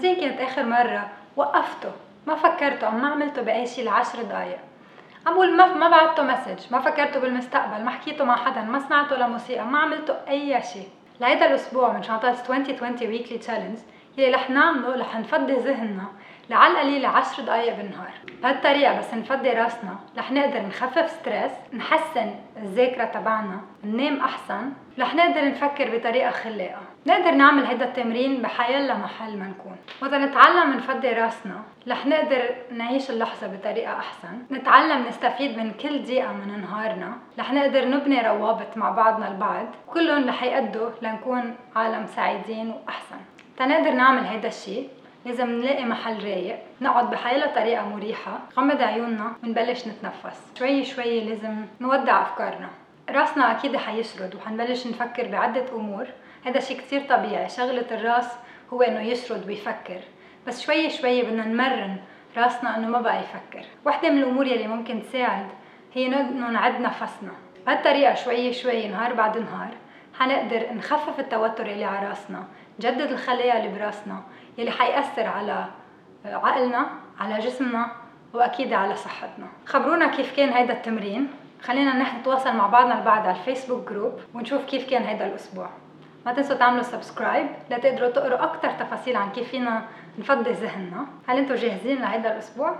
متين كانت آخر مرة وقفته. ما فكرته أو ما عملته بأي شيء لعشر دقايق. عم بقول ما ما بعته message ما فكرته بالمستقبل ما حكيته مع حدا ما سمعته لموسيقى ما عملته أي شيء لهيدا الأسبوع من شانتات 2020 weekly challenge يلي رح نعمله رح نفضي ذهننا عالقليلة عشر دقايق بالنهار. بهالطريقة بس نفضي راسنا. رح نقدر نخفف stress نحسن الذاكرة تبعنا ننام أحسن. رح نقدر نفكر بطريقة خلاقة نقدر نعمل هيدا التمرين بحيلا محل ما نكون. وإذا نتعلم نفضي راسنا رح نقدر نعيش اللحظة بطريقة أحسن. نتعلم نستفيد من كل دقيقة من نهارنا. رح نقدر نبني روابط مع بعضنا البعض. كلهم رح يأدوا لنكون عالم سعيدين وأحسن. تنقدر نعمل هيدا الشيء لازم نلاقي محل رايق نقعد بحيلا طريقة مريحة غمض عيوننا ونبلش نتنفس. شوي شوي لازم نودع أفكارنا. رأسنا أكيد حيشرد وحنبلش نفكر بعدة أمور. هذا شيء كتير طبيعي. شغلة الرأس هو إنه يشرد ويفكر. بس شوي شوي بدنا نمرن رأسنا إنه ما بقى يفكر. وحدة من الأمور يلي ممكن تساعد هي إنه نعد نفسنا. بهالطريقة شوي شوي نهار بعد نهار حنقدر نخفف التوتر اللي على رأسنا نجدد الخلايا اللي برأسنا يلي حيأثر على عقلنا على جسمنا وأكيد على صحتنا. خبرونا كيف كان هيدا التمرين. خلينا نحن نتواصل مع بعضنا البعض على ال Facebook group ونشوف كيف كان هيدا الأسبوع. ما تنسوا تعملوا subscribe لتقدروا تقروا أكثر تفاصيل عن كيف فينا نفضي ذهننا. هل أنتم جاهزين لهيدا الأسبوع؟